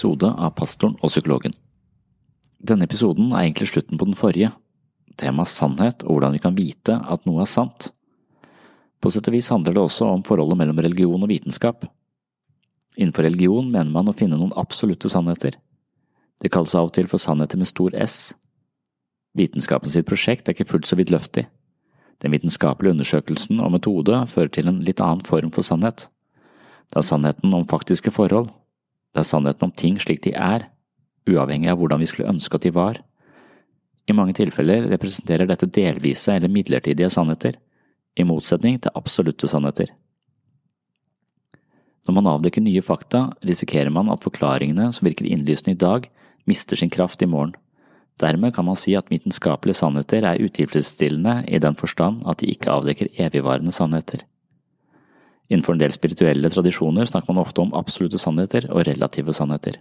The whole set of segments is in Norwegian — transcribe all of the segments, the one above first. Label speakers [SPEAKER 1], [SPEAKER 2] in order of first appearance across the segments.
[SPEAKER 1] Episode av Pastoren og psykologen. Denne episoden er egentlig slutten på den forrige. Temaet sannhet og hvordan vi kan vite at noe er sant. På sett og vis handler det også om forholdet mellom religion og vitenskap. Innenfor religion mener man å finne noen absolutte sannheter. Det kalles av og til for sannheter med stor S. Vitenskapen sitt prosjekt er ikke fullt så vidløftig. Den vitenskapelige undersøkelsen og metode fører til en litt annen form for sannhet. Det er sannheten om faktiske forhold, det er sannheten om ting slik de er, uavhengig av hvordan vi skulle ønske at de var. I mange tilfeller representerer dette delvise eller midlertidige sannheter, i motsetning til absolutte sannheter. Når man avdekker nye fakta, risikerer man at forklaringene som virker innlysende i dag, mister sin kraft i morgen. Dermed kan man si at vitenskapelige sannheter er utilfredsstillende i den forstand at de ikke avdekker evigvarende sannheter. Innenfor en del spirituelle tradisjoner snakker man ofte om absolutte sannheter og relative sannheter.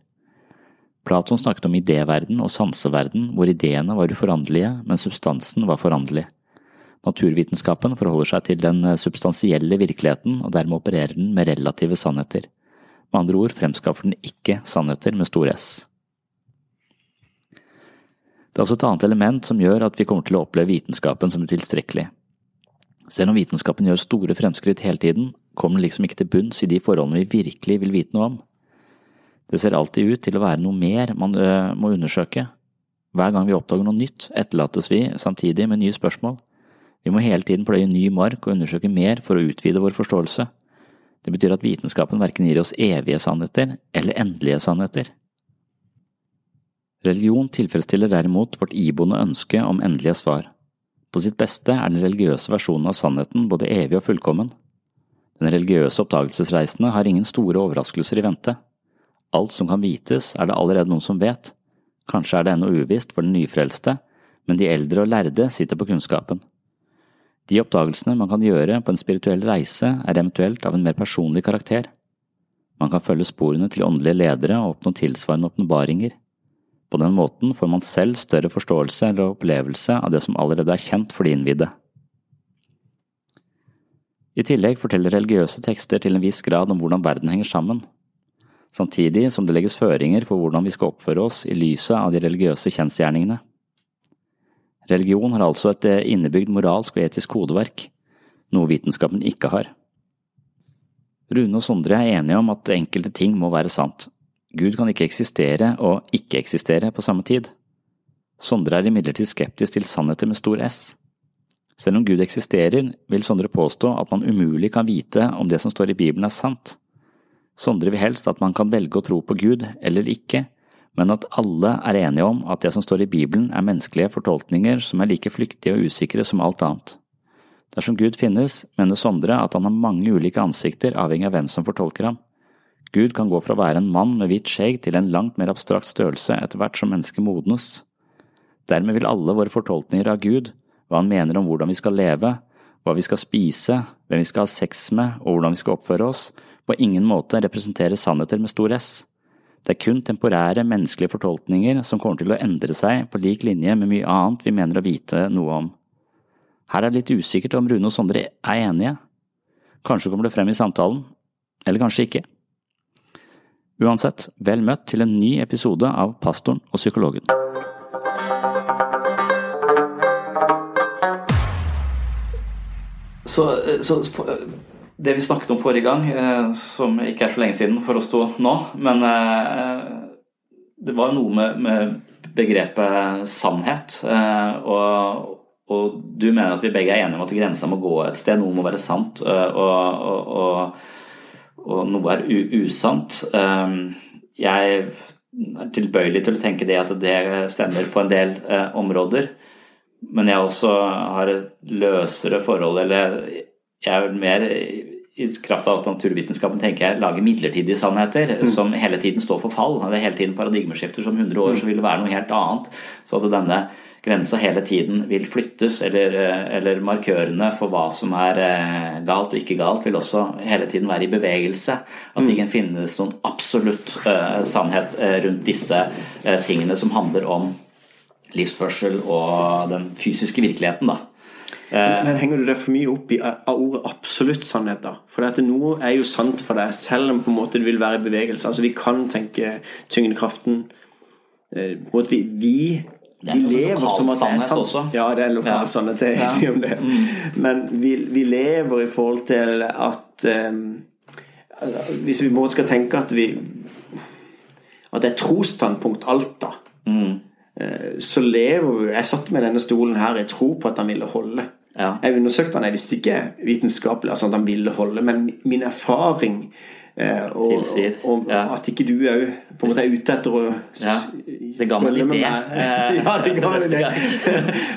[SPEAKER 1] Platon snakket om idéverden og sanseverden hvor ideene var uforanderlige, men substansen var foranderlig. Naturvitenskapen forholder seg til den substansielle virkeligheten og dermed opererer den med relative sannheter. Med andre ord fremskaffer den ikke sannheter med stor S. Det er også et annet element som gjør at vi kommer til å oppleve vitenskapen som utilstrekkelig. Selv om vitenskapen gjør store fremskritt hele tiden, kommer den liksom ikke til bunns i de forholdene vi virkelig vil vite noe om. Det ser alltid ut til å være noe mer man ø, må undersøke. Hver gang vi oppdager noe nytt, etterlates vi samtidig med nye spørsmål. Vi må hele tiden pløye ny mark og undersøke mer for å utvide vår forståelse. Det betyr at vitenskapen verken gir oss evige sannheter eller endelige sannheter. Religion tilfredsstiller derimot vårt iboende ønske om endelige svar. På sitt beste er den religiøse versjonen av sannheten både evig og fullkommen. Den religiøse oppdagelsesreisende har ingen store overraskelser i vente. Alt som kan vites, er det allerede noen som vet. Kanskje er det ennå uvisst for den nyfrelste, men de eldre og lærde sitter på kunnskapen. De oppdagelsene man kan gjøre på en spirituell reise, er eventuelt av en mer personlig karakter. Man kan følge sporene til åndelige ledere og oppnå tilsvarende åpenbaringer. På den måten får man selv større forståelse eller opplevelse av det som allerede er kjent for de innvidde. I tillegg forteller religiøse tekster til en viss grad om hvordan verden henger sammen, samtidig som det legges føringer for hvordan vi skal oppføre oss i lyset av de religiøse kjensgjerningene. Religion har altså et innebygd moralsk og etisk kodeverk, noe vitenskapen ikke har. Rune og Sondre er enige om at enkelte ting må være sant. Gud kan ikke eksistere og ikke eksistere på samme tid. Sondre er imidlertid skeptisk til sannheter med stor S. Selv om Gud eksisterer, vil Sondre påstå at man umulig kan vite om det som står i Bibelen er sant. Sondre vil helst at man kan velge å tro på Gud eller ikke, men at alle er enige om at det som står i Bibelen er menneskelige fortolkninger som er like flyktige og usikre som alt annet. Dersom Gud finnes, mener Sondre at han har mange ulike ansikter avhengig av hvem som fortolker ham. Gud kan gå fra å være en mann med hvitt skjegg til en langt mer abstrakt størrelse etter hvert som mennesket modnes. Dermed vil alle våre fortolkninger av Gud, hva han mener om hvordan vi skal leve, hva vi skal spise, hvem vi skal ha sex med og hvordan vi skal oppføre oss, på ingen måte representere sannheter med stor S. Det er kun temporære menneskelige fortolkninger som kommer til å endre seg på lik linje med mye annet vi mener å vite noe om. Her er det litt usikkert om Rune og Sondre er enige. Kanskje kommer det frem i samtalen, eller kanskje ikke. Uansett, vel møtt til en ny episode av Pastoren og psykologen. Så, så, det vi snakket om forrige gang, eh, som ikke er så lenge siden for oss to nå, men eh, det var noe med, med begrepet sannhet. Eh, og, og, du mener at vi begge er enige om at grensa må gå et sted, noe må være sant. og, og, og og noe er usant. Jeg er tilbøyelig til å tenke det at det stemmer på en del områder. men jeg også har et løsere forhold, eller jeg er mer i kraft av at naturvitenskapen tenker jeg lager midlertidige sannheter mm. som hele tiden står for fall. Det er hele tiden paradigmeskifter. Som 100 år så vil det være noe helt annet. Så at denne grensa hele tiden vil flyttes, eller, eller, markørene for hva som er eh, galt og ikke galt, vil også hele tiden være i bevegelse. At det ikke finnes noen absolutt uh, sannhet rundt disse uh, tingene som handler om livsførsel og den fysiske virkeligheten. da.
[SPEAKER 2] Eh, men henger du deg for mye opp i av ordet absolutt sannhet, da? For at noe er jo sant for deg, selv om på en måte det vil være i bevegelse. Altså Vi kan tenke tyngdekraften eh, på en måte vi, vi vi lever som at det er sant. Også. Ja, det er lokal ja. sannhet. Det er ja. om det. Mm. Men vi, vi, lever i forhold til at um, Hvis vi både skal tenke at vi At det er trosstandpunkt alt, da. Mm. Så lever vi Jeg satt med denne stolen her i tro på at han ville holde. Ja. Jeg undersøkte han, jeg visste ikke vitenskapelig altså at han ville holde, men min erfaring eh, og, og, ja. at ikke du òg på en måte er ute etter å
[SPEAKER 1] ja. Det ga meg litt det.
[SPEAKER 2] ja, det ga meg det.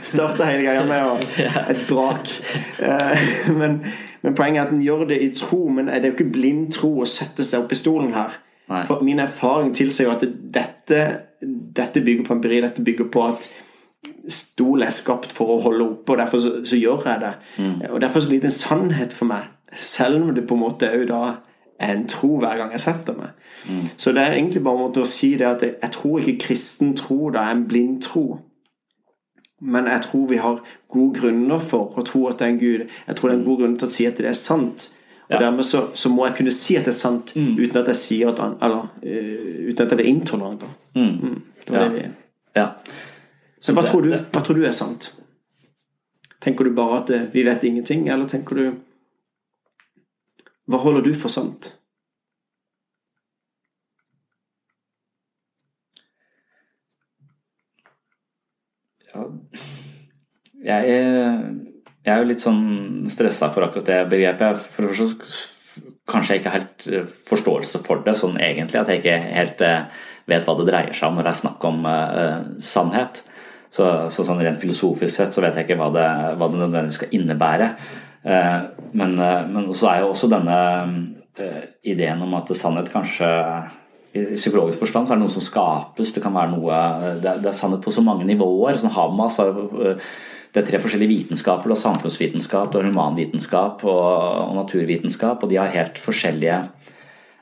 [SPEAKER 2] Starta hele greia med et brak. Eh, men, men, poenget er at en gjør det i tro, men det er jo ikke blind tro å sette seg opp i stolen her. Nei. For min erfaring tilsier jo at dette, dette bygger på empiri. Dette bygger på at stol er skapt for å holde oppe, og derfor så, så gjør jeg det. Mm. Og Derfor så blir det en sannhet for meg, selv om det på en måte òg da en tro hver gang jeg setter meg. Mm. Så det er egentlig bare en måte å si det at jeg, jeg tror ikke kristen tro da er en blind tro. Men jeg tror vi har gode grunner for å tro at det er en Gud. Jeg tror det er en god grunn til å si at det er sant. Og ja. dermed så, så, må jeg kunne si at det er sant mm. uten at jeg sier at han, eller uh, uten at jeg blir intolerant. Mm. mm. Det var ja. det vi
[SPEAKER 1] ja.
[SPEAKER 2] Så hva, det, tror du, hva tror du er sant? Tenker du bare at eh, vi vet ingenting, eller tenker du Hva holder du for sant?
[SPEAKER 1] Ja Jeg er, jeg er jo litt sånn stressa for akkurat det begrepet. For det første kanskje jeg ikke har helt eh, forståelse for det sånn egentlig. At jeg ikke helt eh, vet hva det dreier seg om når det er snakk om uh, sannhet. Så, så, sånn rent filosofisk sett så vet jeg ikke hva det, hva det nødvendigvis skal innebære. Eh, men, eh, men så er jo også denne eh, ideen om at sannhet kanskje i psykologisk forstand så er det noe som skapes. Det kan være noe Det, det er sannhet på så mange nivåer. Sånn Hamas har det er tre forskjellige vitenskaper. Samfunnsvitenskap, humanvitenskap og, og naturvitenskap. Og de har helt forskjellige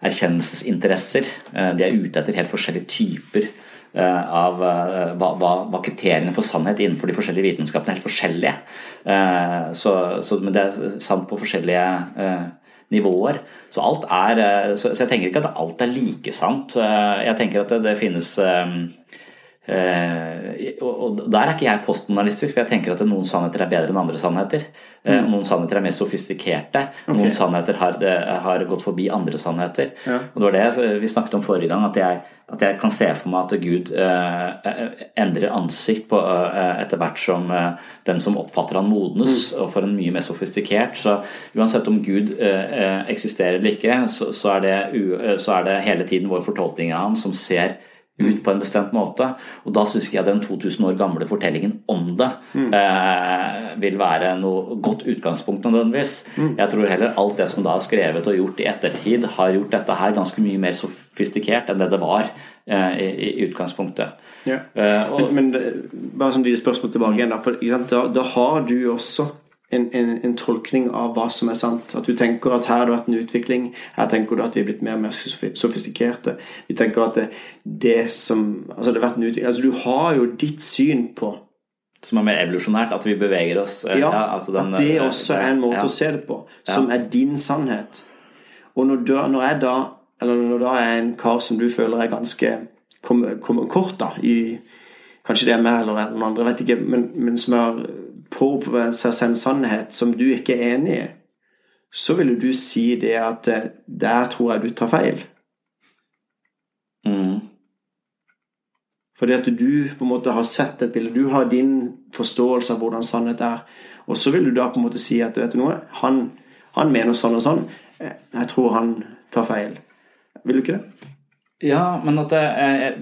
[SPEAKER 1] erkjennelsesinteresser. De er ute etter helt forskjellige typer av eh, hva, hva, kriteriene for sannhet innenfor de forskjellige vitenskapene er helt forskjellige. Eh, så, så, men det er sant på forskjellige nivåer. Så, alt er, så, så jeg tenker ikke at alt er like sant. Jeg tenker at det, det finnes og Der er ikke jeg postmodernistisk, for jeg tenker at noen sannheter er bedre enn andre sannheter. Mm. noen sannheter er mer sofistikerte. Okay. Noen sannheter har, har, gått forbi andre sannheter. Ja. Og Det var det vi snakket om forrige gang, at jeg, at jeg kan se for meg at Gud eh, endrer ansikt på, etter hvert som den som oppfatter han modnes, mm. og får en mye mer sofistikert. Så uansett om Gud eksisterer eller ikke, så, så, er det, så er det hele tiden vår fortolkning av ham som ser ut på en bestemt måte. Og da syns jeg den 2000 år gamle fortellingen om det mm. eh, vil være noe godt utgangspunkt nødvendigvis. Mm. Jeg tror heller alt det som da er skrevet og gjort i ettertid, har gjort dette her ganske mye mer sofistikert enn det det var eh, i, i, utgangspunktet.
[SPEAKER 2] Ja. Eh, og, men, men, bare sånn lite spørsmål tilbake igjen. Da, for, da, da har du også en, en, en, tolkning av hva som er sant. At du tenker at her har det vært en utvikling. Her tenker du at vi er blitt mer og mer sofistikerte. Vi tenker at det, det som Altså, det har vært en utvikling Altså, du har jo ditt syn på
[SPEAKER 1] Som er mer evolusjonært? At vi beveger oss
[SPEAKER 2] eh, Ja, ja altså den, at det eh, også er en måte ja. å se det på. Som ja. er din sannhet. Og når, du, når jeg da Eller når da er en kar som du føler er ganske kommer kom kort, da, i Kanskje det er meg eller noen andre, vet ikke, men, men som har påberoper seg en sannhet som du ikke er enig i, så vil du si det at eh, der tror jeg du tar feil. Mm. Fordi at du på en måte har sett et bilde, du har din forståelse av hvordan sannhet er. Og så vil du da på en måte si at vet du noe, han, han mener sånn og sånn. Eh, jeg tror han tar feil. Vil du ikke det?
[SPEAKER 1] Ja, men det,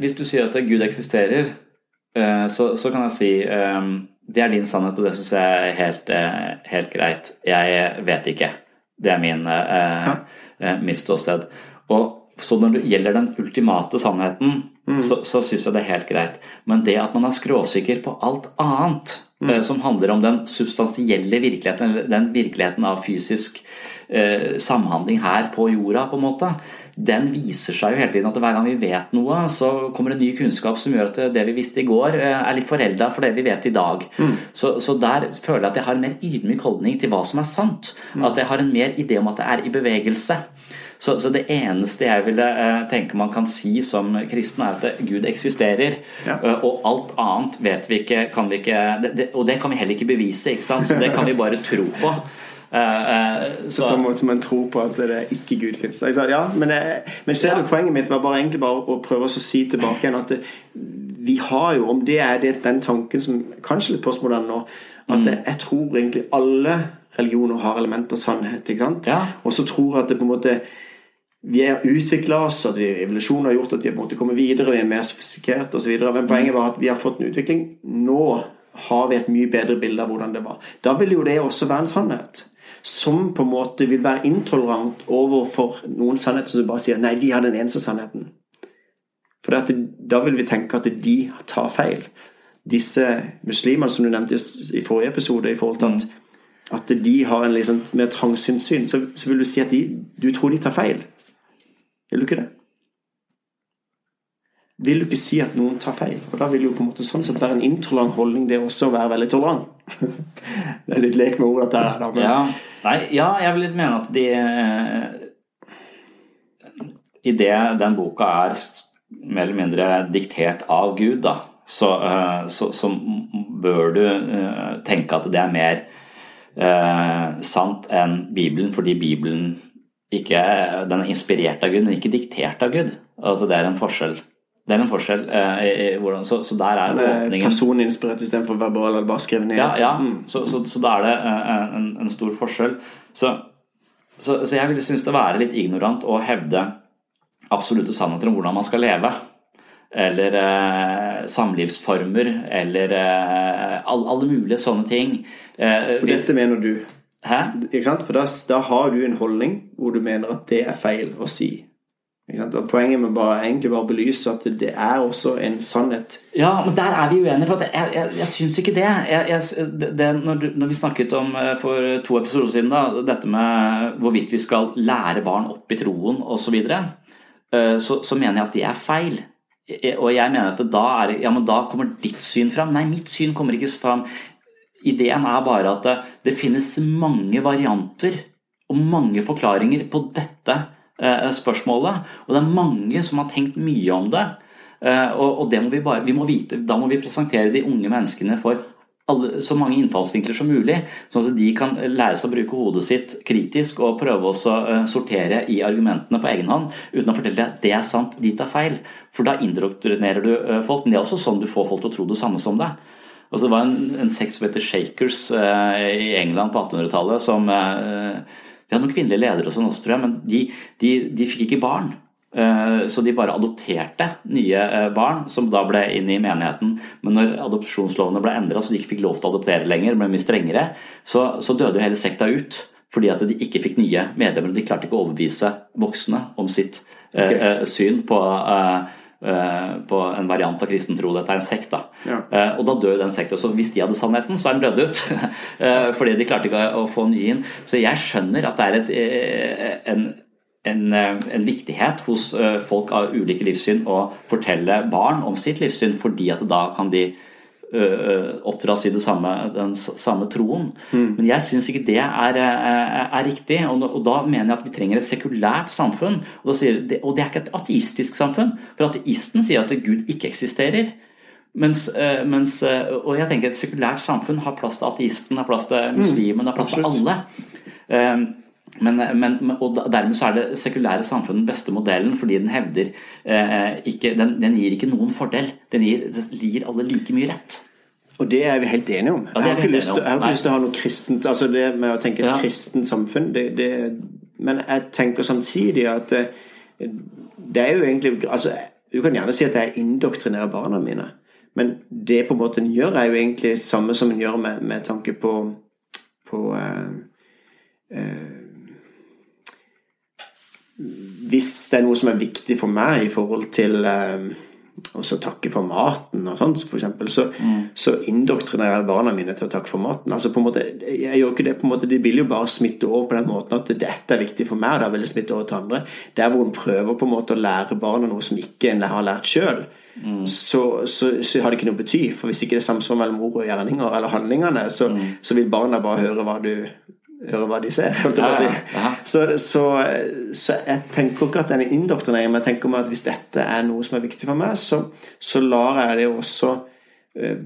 [SPEAKER 1] hvis du sier at Gud eksisterer, så, så kan jeg si det er din sannhet, og det syns jeg er helt, eh, helt, greit. Jeg vet ikke. Det er min, eh, ja. mitt ståsted. Og så når det gjelder den ultimate sannheten, mm. så, så syns jeg det er helt greit. Men det at man er skråsikker på alt annet, mm. som handler om den substansielle virkeligheten, den virkeligheten av fysisk eh, samhandling her på jorda, på en måte, den viser seg jo hele tiden at hver gang vi vet noe, så kommer det ny kunnskap som gjør at det vi visste i går, eh, er litt forelda for det vi vet i dag. Mm. Så, så, der føler jeg at jeg har en mer ydmyk holdning til hva som er sant. Mm. At jeg har en mer idé om at det er i bevegelse. Så, så, det eneste jeg ville eh, tenke man kan si som kristen, er at Gud eksisterer. Ja. Eh, og alt annet vet vi ikke, kan vi ikke det, det, Og det kan vi heller ikke bevise, ikke sant? så det kan vi bare tro på.
[SPEAKER 2] Så. På samme måte som en tror på at det ikke Gud fins. Ja, men, men, ser du, poenget mitt var bare egentlig bare å prøve å si tilbake igjen at det, vi har jo, om det er det, den tanken som kanskje litt postmoderne nå, at det, mm. jeg tror egentlig alle religioner har element av sannhet. ikke sant? Ja. Og så tror jeg at det på en måte vi har utvikla oss, at vi, evolusjonen har gjort at vi på en måte kommer videre, vi er mer sofistikerte osv. Men poenget var at vi har fått en utvikling. Nå har vi et mye bedre bilde av hvordan det var. Da vil jo det også være en sannhet som på en måte vil være intolerant overfor noen sannheter som bare sier nei, de har den eneste sannheten. For det, da vil vi tenke at de tar feil. Disse muslimene som du nevnte i forrige episode, i forhold til at, at de har en liksom mer trangsyntssyn, så, så vil du si at de, du tror de tar feil. Vil du ikke det? Vil du ikke si at noen tar feil. Og da vil jo på en måte sånn sett være en intolerant holdning, det også å være veldig tolerant. det er litt lek med ord, dette her.
[SPEAKER 1] Men... Ja. Nei, ja, jeg vil litt mene at de eh, I det den boka er mer eller mindre diktert av Gud, da, så, eh, så, så bør du eh, tenke at det er mer eh, sant enn Bibelen, fordi Bibelen ikke, den er inspirert av Gud, men ikke diktert av Gud. Altså Det er en forskjell. Det er en forskjell. Eh, i, hvordan, så, så, der er åpningen
[SPEAKER 2] Personinspirert istedenfor verbal eller bare skrevet ned?
[SPEAKER 1] Ja, ja. Mm. Så, så, så, da er det eh, en, en stor forskjell. Så, jeg ville synes det være litt ignorant å hevde absolutte sannheter om hvordan man skal leve. Eller eh, samlivsformer, eller eh, alle, alle, mulige sånne ting.
[SPEAKER 2] Eh, Og dette mener du? Hæ? Ikke sant? For da, da har du en holdning hvor du mener at det er feil å si. Og Poenget med bare, egentlig bare belyse at det er også en sannhet.
[SPEAKER 1] Ja, men der er vi uenige. for Jeg, jeg, jeg syns ikke det. Jeg, det når, når, vi snakket om eh, for to episoder siden da, dette med hvorvidt vi skal lære barn opp i troen osv., så, eh, så, så mener jeg at det er feil. Og jeg mener at da, er, ja, men da kommer ditt syn fram. Nei, mitt syn kommer ikke fram. Ideen er bare at det, finnes mange varianter og mange forklaringer på dette spørsmålet. Og det er mange som har tenkt mye om det. Eh, og, det må vi bare, vi må vite, Da må vi presentere de unge menneskene for alle, så mange innfallsvinkler som mulig, sånn at de kan lære seg å bruke hodet sitt kritisk og prøve å eh, sortere i argumentene på egen hånd, uten å fortelle at det er sant, de tar feil. For da indoktrinerer du folk. Men det er også sånn du får folk til å tro det samme som deg. Altså, det var en, en sekt som heter Shakers eh, i England på 1800-tallet, som eh, de hadde noen kvinnelige ledere og sånn også, tror jeg, men de, de, de fikk ikke barn. Eh, så de bare adopterte nye eh, barn, som da ble inn i menigheten. Men når adopsjonslovene ble endra så de ikke fikk lov til å adoptere lenger, ble mye strengere, så, så døde jo hele sekta ut. Fordi at de ikke fikk nye medlemmer. og De klarte ikke å overbevise voksne om sitt eh, okay. syn på på en variant av kristen tro. Dette er en sekt. da. Ja. Eh, og da dør den sekta. Så hvis de hadde sannheten, så er den dødd ut. Eh, fordi de klarte ikke å få nye inn. Så jeg skjønner at det er et, en, en, en, viktighet hos folk av ulike livssyn å fortelle barn om sitt livssyn, fordi at da kan de oppdras i samme, den samme troen. Mm. Men jeg syns ikke det er, er, er riktig. Og, og, da mener jeg at vi trenger et sekulært samfunn. Og, det, og det er ikke et ateistisk samfunn. For ateisten sier at Gud ikke eksisterer. Mens, mens, og jeg tenker Et sekulært samfunn har plass til ateisten, har plass til muslimen, har plass til alle. Men, men, og Dermed så er det sekulære samfunn den beste modellen, fordi den hevder eh, ikke, den, den, gir ikke noen fordel. Den gir, den gir, alle like mye rett.
[SPEAKER 2] Og det er vi helt enige om. Ja, jeg har ikke lyst, til, har ikke lyst til å ha noe kristent altså det med å tenke ja. kristent samfunn. Det, det, men jeg tenker samtidig at det, eh, det er jo egentlig altså, Du kan gjerne si at jeg indoktrinerer barna mine. Men det på en måte en gjør, er jo egentlig det samme som en gjør med, med tanke på, på eh, eh, Hvis det er noe som er viktig for meg i forhold til eh, å takke for maten og sånn, for eksempel, så, mm. så indoktrinerer jeg barna mine til å takke for maten. Altså på en måte, jeg gjør ikke det på en måte, De vil jo bare smitte over på den måten at dette er viktig for meg, og da vil det smitte over til andre. Der hvor en prøver på en måte å lære barna noe som ikke en har lært sjøl, mm. så, så, så, har det ikke noe å bety. For hvis ikke det er samsvar mellom ord og gjerninger, eller handlingene, så, mm. så vil barna bare høre hva du høre hva de ser. holdt jeg på å si. Så, så, så, jeg tenker ikke at den er indoktrinering, men jeg tenker meg at hvis dette er noe som er viktig for meg, så, så lar jeg det også eh,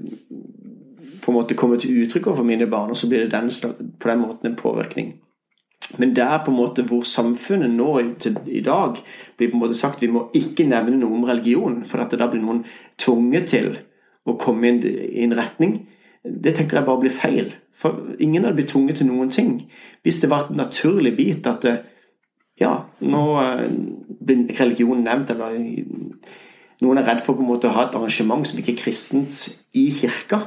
[SPEAKER 2] på en måte komme til uttrykk overfor mine barn, og så blir det den, på den måten en påvirkning. Men der på en måte hvor samfunnet nå til i dag blir på en måte sagt vi må ikke nevne noe om religion, for at da blir noen tvunget til å komme inn i en retning det tenker jeg bare blir feil. For ingen hadde blitt tvunget til noen ting. Hvis det var et naturlig bit at det, ja, nå eh, blir religion nevnt, eller noen er redd for på en måte å ha et arrangement som ikke er kristent i kirka.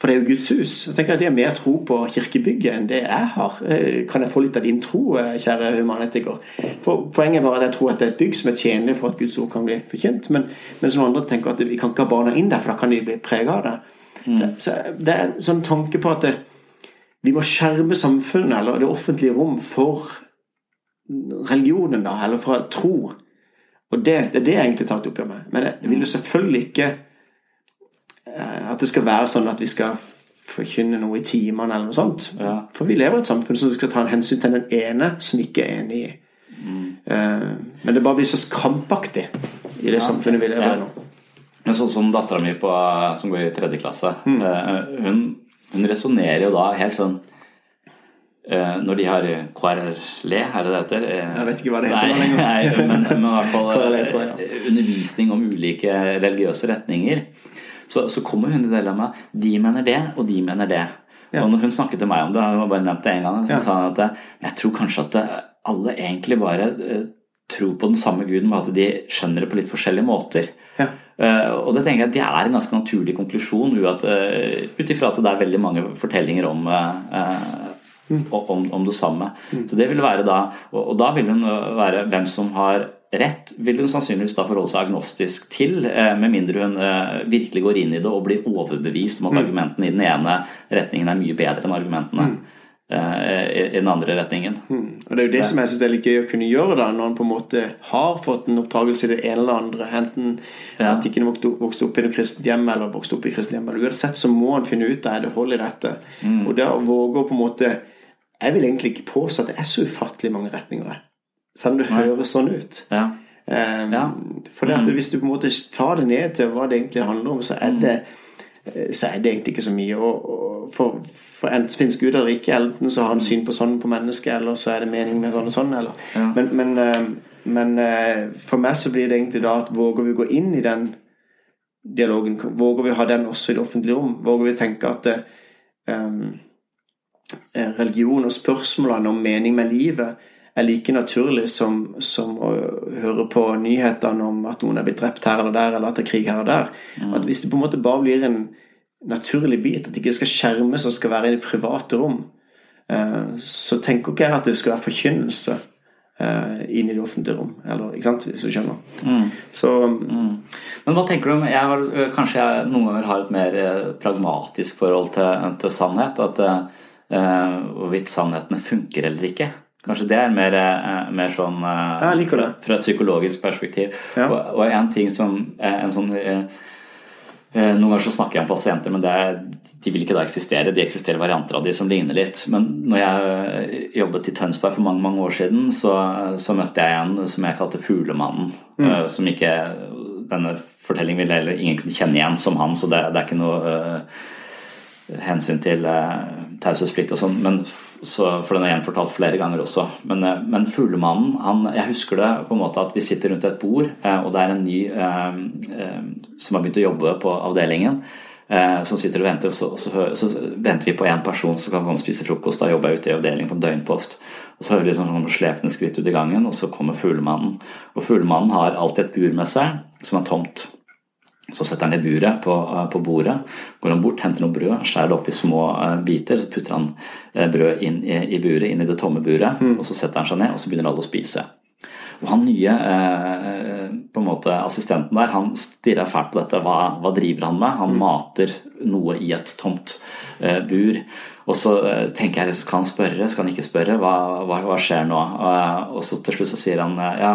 [SPEAKER 2] For det er jo Guds hus. Jeg tenker at De har mer tro på kirkebygget enn det jeg har. Eh, kan jeg få litt av din tro, eh, kjære humanetiker? For Poenget er bare at jeg tror at det er et bygg som er tjenlig for at Guds ord kan bli forkynt. Men, men som andre tenker at vi kan ikke ha barna inn der, for da kan de bli prega av det. Mm. Så, så, det er en sånn tanke på at det, vi må skjerme samfunnet eller det offentlige rom for religionen, da, eller fra tro. Og det, det er det jeg egentlig tar et oppgjør med. Men jeg vil jo selvfølgelig ikke eh, at det skal være sånn at vi skal forkynne noe i timene eller noe sånt. Ja. For vi lever i et samfunn som skal ta en hensyn til den ene som ikke er enig i. Mm. Uh, men det bare blir så krampaktig i det ja, samfunnet vi lever i nå.
[SPEAKER 1] Men sånn som dattera mi som går i tredje klasse, mm. Eh, hun, hun resonnerer jo da helt sånn uh, når de har KRLE, er det det heter?
[SPEAKER 2] Uh, jeg vet ikke hva det heter. Nei,
[SPEAKER 1] nei men, men, i hvert fall KRLE, undervisning om ulike religiøse retninger. Så, så kommer hun i det med de mener det, og de mener det. Ja. Og når hun snakket til meg om det, hun har bare nevnt det én gang, så ja. sa hun at jeg tror kanskje at alle egentlig bare tror på den samme guden, med at de skjønner det på litt forskjellige måter. Ja. Uh, og det tenker jeg det er en ganske naturlig konklusjon uh, ut ifra at det er veldig mange fortellinger om, uh, mm. om, om, det samme. Mm. Så det vil være da og, og, da vil hun være hvem som har rett, vil hun sannsynligvis da forholde seg agnostisk til, med mindre hun virkelig går inn i det og blir overbevist om at mm. argumentene i den ene retningen er mye bedre enn argumentene. Mm. Eh, i den andre retningen.
[SPEAKER 2] Mm. Og Det er jo det som jeg syns er litt gøy å kunne gjøre da når en på en måte har fått en oppdragelse i det ene eller andre. Enten ja. at ikke en vokste opp i noe kristent hjem eller vokste opp i kristent hjem. Eller uansett så må en finne ut av det hold i dette. Mm. Og det å våge å på en måte Jeg vil egentlig ikke påstå at det er så ufattelig mange retninger. Selv om det høres sånn ut. Ja. Um, ja. For mm. hvis du på en måte tar det ned til hva det egentlig handler om, så er mm. det, så er det egentlig ikke så mye. Og, og for for enten finnes Gud eller ikke. Enten så har han syn på sånn på mennesket, eller så er det mening med sånn og sånn. Ja. Men, men, eh, men, eh, for meg så blir det egentlig da at våger vi gå inn i den dialogen? Våger vi ha den også i det offentlige rom? Våger vi tenke at um, religion og spørsmålene om mening med livet er like naturlig som, som, å høre på nyhetene om at noen er blitt drept her eller der, eller at det er krig her og der. Mm. At Hvis det på en måte bare blir en naturlig bit. At det ikke skal skjermes og skal være i det private rom. Eh, så tenker ikke jeg at det skal være forkynnelse eh, inn i det offentlige rom. Eller, ikke sant, hvis du skjønner. Mm. Så, mm.
[SPEAKER 1] Men hva tenker du om jeg har, Kanskje jeg noen ganger har et mer eh, pragmatisk forhold til, til sannhet? At hvorvidt uh, sannhetene funker eller ikke. Kanskje det er mer, mer sånn uh, fra et psykologisk perspektiv. Ja. Og, og, en ting som en sånn Eh, noen ganger så snakker jeg om pasienter, men er, de vil ikke da eksistere. De eksisterer varianter av de som ligner litt. Men når jeg jobbet i Tønsberg for mange mange år siden, så, så møtte jeg en som jeg kalte Fuglemannen. Mm. Som ikke Denne fortellingen ville heller ingen kunne kjenne igjen som han, så det, det er ikke noe uh, hensyn til eh, taushetsplikt og sånn. Men så, for den er gjenfortalt flere ganger også. Men, eh, men Fuglemannen han, Jeg husker det på en måte at vi sitter rundt et bord, eh, og det er en ny eh, eh, som har begynt å jobbe på avdelingen. Eh, som sitter og venter, og så, og så, så venter vi på én person som kan komme og spise frokost. Da jobber jeg ute i avdelingen på en døgnpost. Og Så hører vi liksom sånn slepende skritt ut i gangen, og så kommer fuglemannen. Og fuglemannen har alltid et bur med seg som er tomt. Så setter han det buret på, eh, på, bordet, går han bort, henter noe brød, skjærer det opp i små uh, biter, så putter han brødet brød inn i, i, buret, inn i det tomme buret, mm. og så setter han seg ned, og så begynner alle å spise. Og han nye på en måte assistenten der, han stirrer fælt på dette. Hva, hva driver han med? Han mm. mater noe i et tomt bur. Og så tenker jeg, skal han spørre, skal han ikke spørre? Hva, hva, hva skjer nå? og så til slutt så sier han ja,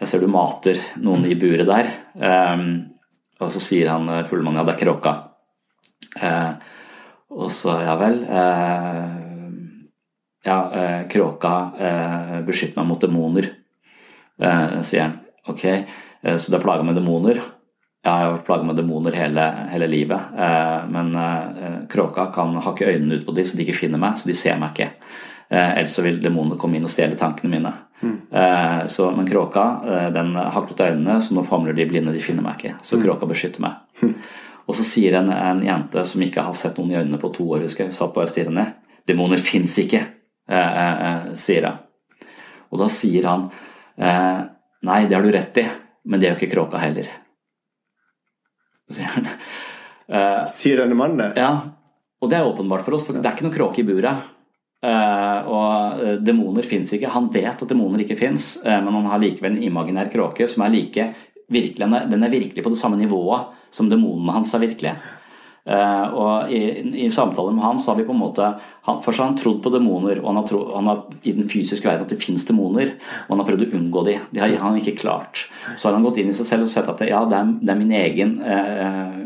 [SPEAKER 1] jeg ser du mater noen i buret der. Um, og så sier han fullmannen ja, det er kråka. Eh, og så ja vel. Eh, ja, eh, kråka eh, beskytter meg mot demoner, eh, sier han. Ok, så du er plaga med demoner? Ja, jeg har vært plaga med demoner hele, hele livet. men kråka kan hakke øynene ut på dem, så de ikke finner meg, så de ser meg ikke. Ellers så vil demonene komme inn og stjele tankene mine. Mm. Så, men kråka eh, den haklet øynene, så nå famler de blinde, de finner meg ikke. Så mm. kråka beskytter meg. Mm. Og så sier en, en, jente som ikke har sett noen i øynene på to år, husker jeg, satt bare stirret ned. Demoner fins ikke, eh, eh, sier hun. Og da sier han eh, nei, det har du rett i, men det er jo ikke kråka heller.
[SPEAKER 2] Sier han. Eh, sier denne mannen det?
[SPEAKER 1] Ja. Og det er åpenbart for oss, for det er ikke noe kråke i buret. Uh, og uh, demoner fins ikke. Han vet at demoner ikke fins, uh, men han har likevel en imaginær kråke som er like virkelig, den er virkelig på det samme nivået som demonene hans er virkelige. Og i, i, samtaler med han så har vi på en måte han, Først har han trodd på demoner, og han har, tro, han har i den fysiske verden at det fins demoner, og han har prøvd å unngå de. Det har han ikke klart. Så har han gått inn i seg selv og sett at det, ja, det er, det er min egen eh,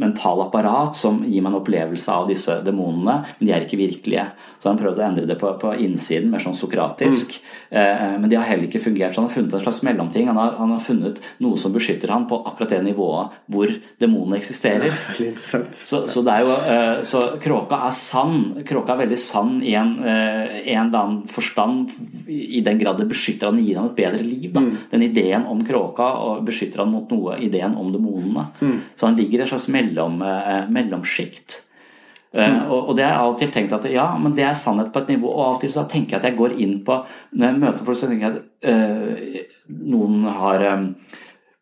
[SPEAKER 1] mentale apparat som gir meg en opplevelse av disse demonene, men de er ikke virkelige. Så har han prøvd å endre det på, på innsiden, mer sånn sokratisk. Mm. Eh, men det har heller ikke fungert. Så han har funnet en slags mellomting. Han har, han har funnet noe som beskytter han på akkurat det nivået hvor demonene eksisterer.
[SPEAKER 2] Ja,
[SPEAKER 1] så, så, det er jo, eh, så kråka er sann. Kråka er veldig sann i en, eh, en eller annen forstand, i den grad det beskytter han og gir han et bedre liv. Mm. Den ideen om kråka og beskytter han mot noe, ideen om demonene. Mm. Så han ligger i et slags mellom, eh, mellomsjikt. Mm. og, og, det har jeg av og til tenkt at ja, men det er sannhet på et nivå. Og av og til så tenker jeg at jeg går inn på Når jeg møter folk, så tenker jeg at noen har um,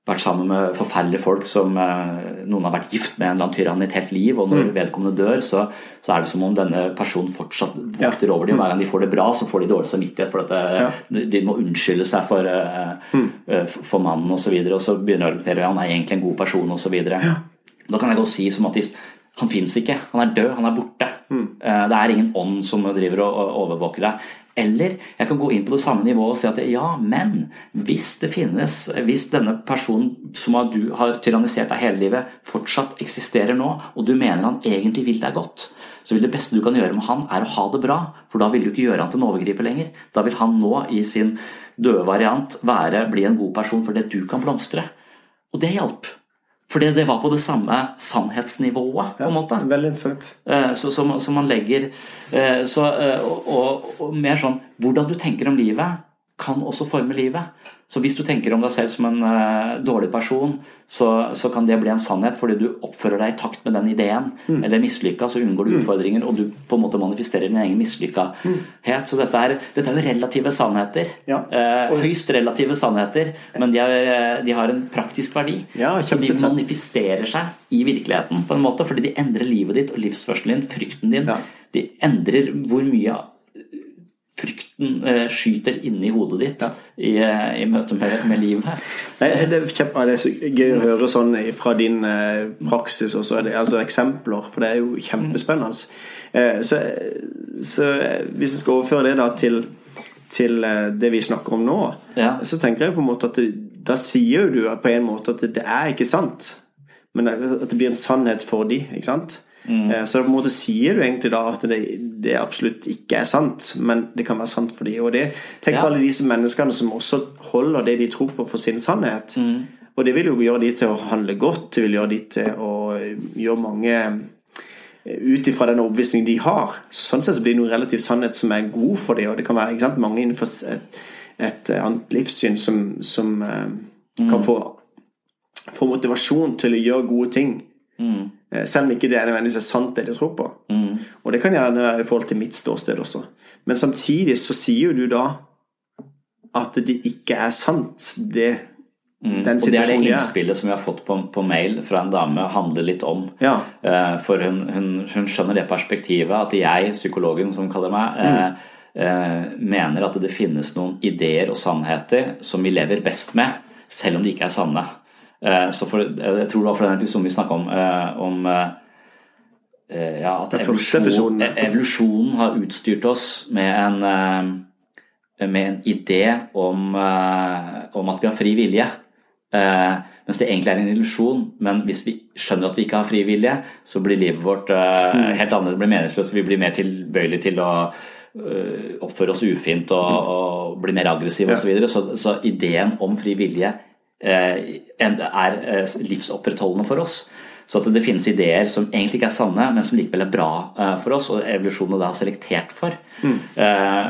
[SPEAKER 1] vært sammen med forferdelige folk som eh, noen har vært gift med en eller annen tyrann i et helt liv, og når mm. vedkommende dør, så, så, er det som om denne personen fortsatt vokter ja. over dem. Hver gang de får det bra, så får de dårlig samvittighet for at det, ja. de må unnskylde seg for, uh, mm. for mannen osv., og, så videre, og så begynner de å argumentere ja, han er egentlig en god person osv. Ja. Da kan jeg godt si som at han fins ikke, han er død, han er borte. Mm. Det er ingen ånd som driver og overvåker deg. Eller jeg kan gå inn på det samme nivået og si at ja, men hvis det finnes, hvis denne personen som du har tyrannisert deg hele livet, fortsatt eksisterer nå, og du mener han egentlig vil deg godt, så vil det beste du kan gjøre med han, er å ha det bra. For da vil du ikke gjøre han til en overgriper lenger. Da vil han nå i sin døde variant være, bli en god person fordi du kan blomstre. Og det hjalp. Fordi det var på det samme sannhetsnivået, på en måte.
[SPEAKER 2] Ja, veldig interessant.
[SPEAKER 1] Eh, så, så, så, man legger eh, så, eh, og, og, og, mer sånn Hvordan du tenker om livet, kan også forme livet. Så hvis du tenker om deg selv som en uh, dårlig person, så, så, kan det bli en sannhet fordi du oppfører deg i takt med den ideen. Mm. Eller mislykka, så unngår du mm. utfordringer, og du på en måte manifesterer din egen mislykkahet. Mm. Så dette er, dette er, jo relative sannheter. Ja. Uh, høyst relative sannheter, men de, er, eh, de har en praktisk verdi.
[SPEAKER 2] Ja,
[SPEAKER 1] og de manifesterer seg i virkeligheten på en måte, fordi de endrer livet ditt og livsførselen din, frykten din. Ja. De endrer hvor mye frykten eh, skyter inni hodet ditt ja. i, eh, i, møte med, med livet.
[SPEAKER 2] Nei, det, er kjempe, det er så gøy å høre sånn fra din eh, praksis også, det altså eksempler, for det er jo kjempespennende. Eh, så, så, hvis jeg skal overføre det da til, til eh, det vi snakker om nå, ja. så tenker jeg på en måte at det, da sier du på en måte at det er ikke sant, men at det blir en sannhet for de, ikke sant? Mm. Eh, så på en måte sier du egentlig da at det, det, absolutt ikke er sant, men det kan være sant for de Og det tenk på alle disse menneskene som også holder det de tror på, for sin sannhet. Mm. Og det vil jo gjøre de til å handle godt, det vil gjøre de til å gjøre mange eh, ut ifra den overbevisningen de har. Sånn sett så blir det noe relativt sannhet som er god for dem. Og det kan være sant, mange innenfor et, et, annet livssyn som, som eh, mm. kan få, få motivasjon til å gjøre gode ting. Mm. Eh, selv om ikke det er nødvendigvis er sant, det de tror på. Mm. Og det kan gjerne være i forhold til mitt ståsted også. Men samtidig så sier jo du da at det ikke er sant, det
[SPEAKER 1] Mm. Og det er det innspillet som vi har fått på, på, mail fra en dame, handler litt om.
[SPEAKER 2] Ja.
[SPEAKER 1] Eh, for hun, hun, hun, skjønner det perspektivet at jeg, psykologen som kaller meg, mm. eh, mener at det finnes noen ideer og sannheter som vi lever best med, selv om de ikke er sanne. Uh, så for, Jeg tror det var for den episoden vi snakka om, om ja, at evolusjon, evolusjonen har utstyrt oss med en, med en idé om, om at vi har fri vilje. Mens det egentlig er en illusjon. Men hvis vi skjønner at vi ikke har fri vilje, så blir livet vårt helt annerledes. Det blir meningsløst. Vi blir mer tilbøyelige til å oppføre oss ufint og, og bli mer aggressive osv. Så, videre. så Så ideen om fri vilje er livsopprettholdende for oss. Så at det finnes ideer som egentlig ikke er sanne, men som likevel er bra for oss, og evolusjonen da har selektert for. Mm.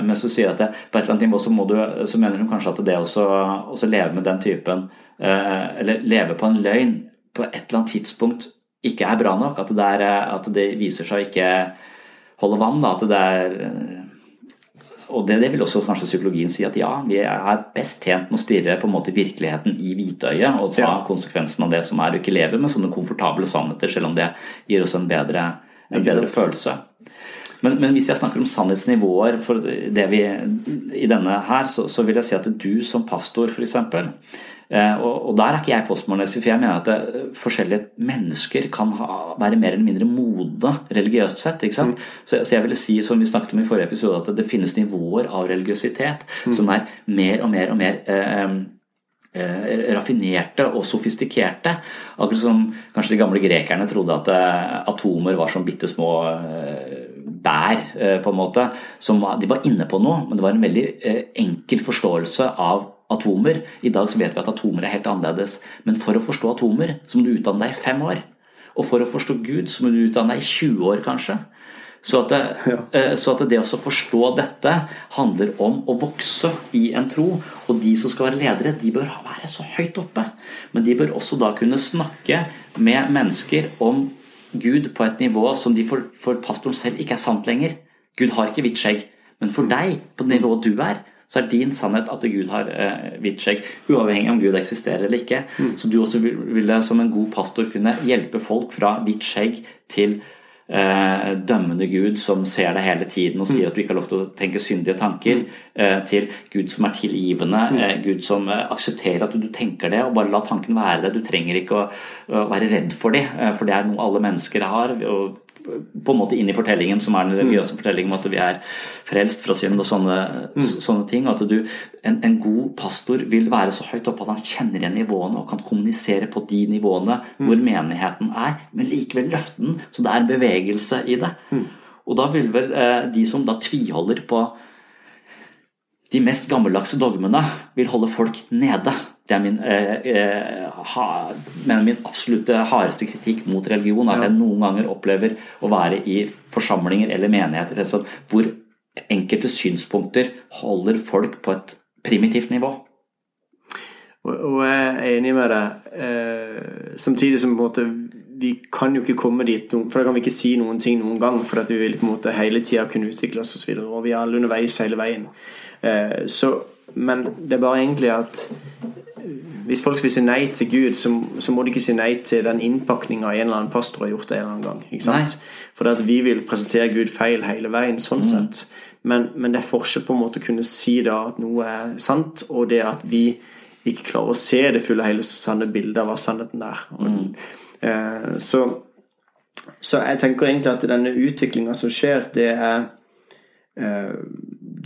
[SPEAKER 1] Men så sier at det, på et eller annet nivå så, du, så mener hun kanskje at det å leve med den typen Eh, eller leve på en løgn på et eller annet tidspunkt ikke er bra nok. At det, er, eh, at det viser seg å ikke holde vann. Da, at det er eh, og det, det, vil også kanskje psykologien si at ja, vi er best tjent med å stirre på en måte virkeligheten i hvitøyet og ta ja. konsekvensen av det som er, og ikke leve med sånne komfortable sannheter, selv om det gir oss en bedre, en bedre følelse. Men, men, hvis jeg snakker om sannhetsnivåer for det vi, i denne her, så, så vil jeg si at du som pastor f.eks. Eh, og, der er ikke jeg postmodernist, for jeg mener at det, eh, forskjellige mennesker kan ha, være mer eller mindre modne religiøst sett. ikke sant? Mm. Så, så, jeg ville si, som vi snakket om i forrige episode, at det finnes nivåer av religiøsitet mm. som er mer og mer og mer eh, eh, raffinerte og sofistikerte. Akkurat som kanskje de gamle grekerne trodde at atomer var som bitte små bær, på en måte. Som, de var inne på noe, men det var en veldig enkel forståelse av atomer. I dag så vet vi at atomer er helt annerledes. Men for å forstå atomer så må du utdanne deg i fem år. Og for å forstå Gud så må du utdanne deg i 20 år, kanskje. Så at, det, ja. Eh, så at det å forstå dette handler om å vokse i en tro. Og de som skal være ledere, de bør være så høyt oppe. Men de bør også da kunne snakke med mennesker om Gud på et nivå som de for, for pastoren selv ikke er sant lenger. Gud har ikke hvitt skjegg. Men for deg, på det nivået du er, så er din sannhet at Gud har eh, hvitt skjegg, uavhengig om Gud eksisterer eller ikke. Mm. Så du også ville som en god pastor kunne hjelpe folk fra hvitt skjegg til eh, dømmende Gud som ser deg hele tiden og sier mm. at du ikke har lov til å tenke syndige tanker, mm. eh, til Gud som er tilgivende, mm. eh, Gud som eh, aksepterer at du, tenker det, og bare la tanken være det. Du trenger ikke å, å være redd for det, eh, for det er noe alle mennesker har. og på en måte inn i fortellingen, som er den religiøse mm. fortellingen om at vi er frelst fra synd og sånne, mm. sånne ting. at du, en, en, god pastor vil være så høyt oppe at han kjenner igjen nivåene og kan kommunisere på de nivåene mm. hvor menigheten er, men likevel løfte den, så det er en bevegelse i det. Mm. Og da vil vel eh, de som da tviholder på de mest gammeldagse dogmene, vil holde folk nede. Det er min, eh, eh, ha, min absolutte hardeste kritikk mot religion. At jeg noen ganger opplever å være i forsamlinger eller menigheter altså, hvor enkelte synspunkter holder folk på et primitivt nivå.
[SPEAKER 2] Og, jeg er enig med deg. Eh, samtidig som på en måte vi kan jo ikke komme dit, for da kan vi ikke si noen ting noen gang. For at vi vil på en måte hele tida kunne utvikle oss osv. Og, så og vi er alle underveis hele veien. Eh, så, men det er bare egentlig at hvis folk vil si nei til Gud, så, så må de ikke si nei til den innpakninga en eller annen pastor har gjort det en eller annen gang. Ikke sant? For at vi vil presentere Gud feil hele veien, sånn mm. sett. Men, men, det er forskjell på en måte å kunne si da at noe er sant, og det at vi ikke klarer å se det fulle hele sanne bildet av hva sannheten er. Mm. Eh, så, så, jeg tenker egentlig at denne utviklinga som skjer, det er eh,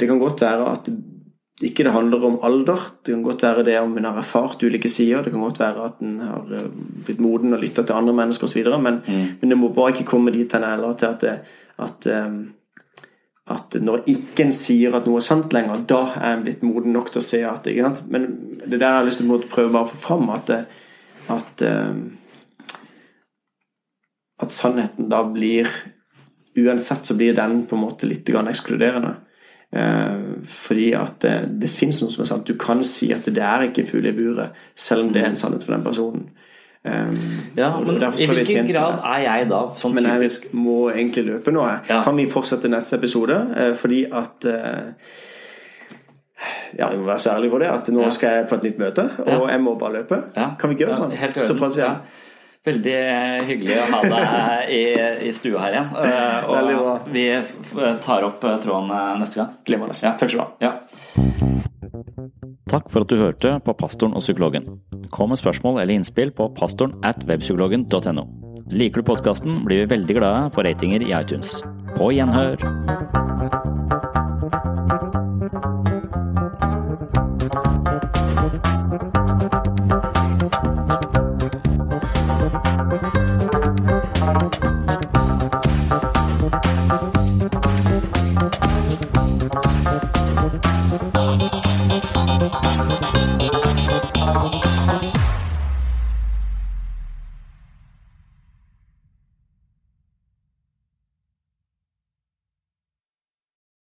[SPEAKER 2] Det kan godt være at ikke det handler om alder. Det kan godt være det om en har erfart ulike sider. Det kan godt være at en har eh, blitt moden og lytta til andre mennesker osv. Men, mm. men det må bare ikke komme dit hen heller til at, det, at, eh, at når ikke en sier at noe er sant lenger, da er en blitt moden nok til å se at det Men det der jeg har lyst til å prøve bare å få fram at, at, eh, at sannheten da blir Uansett så blir den på en måte litt ekskluderende. Eh, fordi at det, det fins noe som er sant. Du kan si at det er ikke fugl i buret, selv om det er en sannhet for den personen.
[SPEAKER 1] Um, ja, men I hvilken grad er jeg da
[SPEAKER 2] sånn Men jeg må egentlig løpe nå. Ja. Kan vi fortsette neste episode? Uh, fordi at uh, ja, vi må være så ærlige på det at nå skal jeg på et nytt møte, og jeg må bare løpe. Kan vi ikke gjøre sånn? Så prates vi igjen.
[SPEAKER 1] Veldig hyggelig å ha deg i, i stua her igjen. Uh, og vi tar opp eh, tråden eh, neste gang.
[SPEAKER 2] Glimrende.
[SPEAKER 1] Ja.
[SPEAKER 2] Takk skal du ha.
[SPEAKER 1] Ja. Takk for at du hørte på Pastoren og psykologen. Kom med spørsmål eller innspill på pastoren at webpsykologen.no. Liker du podkasten, blir vi veldig glade for ratinger i iTunes. På gjenhør!